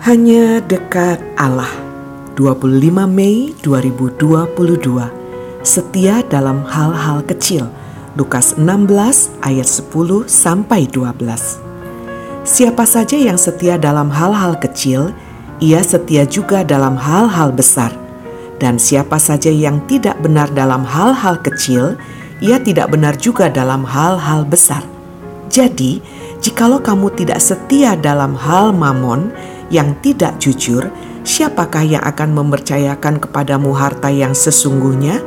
Hanya dekat Allah. 25 Mei 2022 Setia dalam hal-hal kecil. Lukas 16 ayat 10 sampai 12 Siapa saja yang setia dalam hal-hal kecil Ia setia juga dalam hal-hal besar. Dan siapa saja yang tidak benar dalam hal-hal kecil Ia tidak benar juga dalam hal-hal besar. Jadi jikalau kamu tidak setia dalam hal mamon yang tidak jujur, siapakah yang akan mempercayakan kepadamu harta yang sesungguhnya?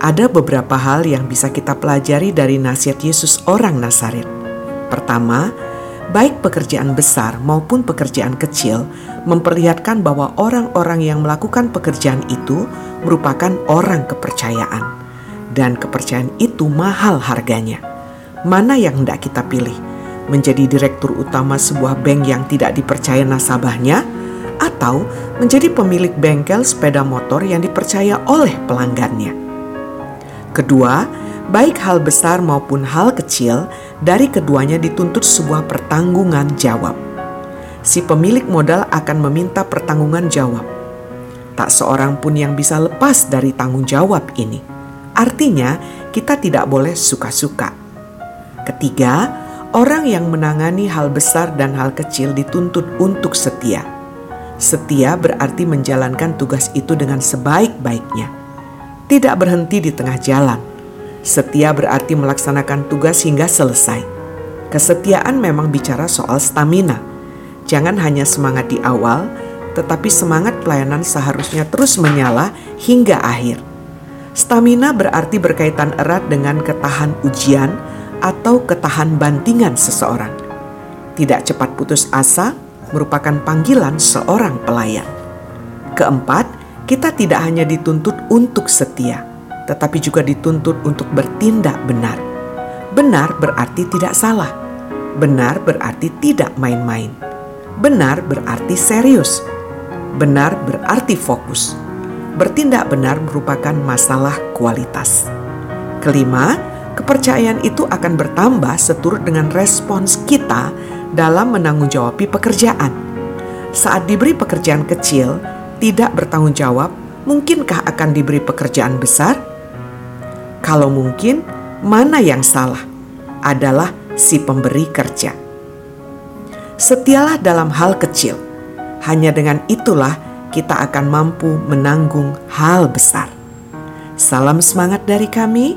Ada beberapa hal yang bisa kita pelajari dari nasihat Yesus orang Nazaret. Pertama, baik pekerjaan besar maupun pekerjaan kecil memperlihatkan bahwa orang-orang yang melakukan pekerjaan itu merupakan orang kepercayaan, dan kepercayaan itu mahal harganya. Mana yang hendak kita pilih? Menjadi direktur utama sebuah bank yang tidak dipercaya nasabahnya, atau menjadi pemilik bengkel sepeda motor yang dipercaya oleh pelanggannya. Kedua, baik hal besar maupun hal kecil, dari keduanya dituntut sebuah pertanggungan jawab. Si pemilik modal akan meminta pertanggungan jawab. Tak seorang pun yang bisa lepas dari tanggung jawab ini. Artinya, kita tidak boleh suka-suka. Ketiga, Orang yang menangani hal besar dan hal kecil dituntut untuk setia. Setia berarti menjalankan tugas itu dengan sebaik-baiknya, tidak berhenti di tengah jalan. Setia berarti melaksanakan tugas hingga selesai. Kesetiaan memang bicara soal stamina. Jangan hanya semangat di awal, tetapi semangat pelayanan seharusnya terus menyala hingga akhir. Stamina berarti berkaitan erat dengan ketahan ujian atau ketahan bantingan seseorang. Tidak cepat putus asa merupakan panggilan seorang pelayan. Keempat, kita tidak hanya dituntut untuk setia, tetapi juga dituntut untuk bertindak benar. Benar berarti tidak salah. Benar berarti tidak main-main. Benar berarti serius. Benar berarti fokus. Bertindak benar merupakan masalah kualitas. Kelima, kepercayaan itu akan bertambah seturut dengan respons kita dalam menanggung-jawabi pekerjaan. Saat diberi pekerjaan kecil, tidak bertanggung jawab, mungkinkah akan diberi pekerjaan besar? Kalau mungkin, mana yang salah? Adalah si pemberi kerja. Setialah dalam hal kecil. Hanya dengan itulah kita akan mampu menanggung hal besar. Salam semangat dari kami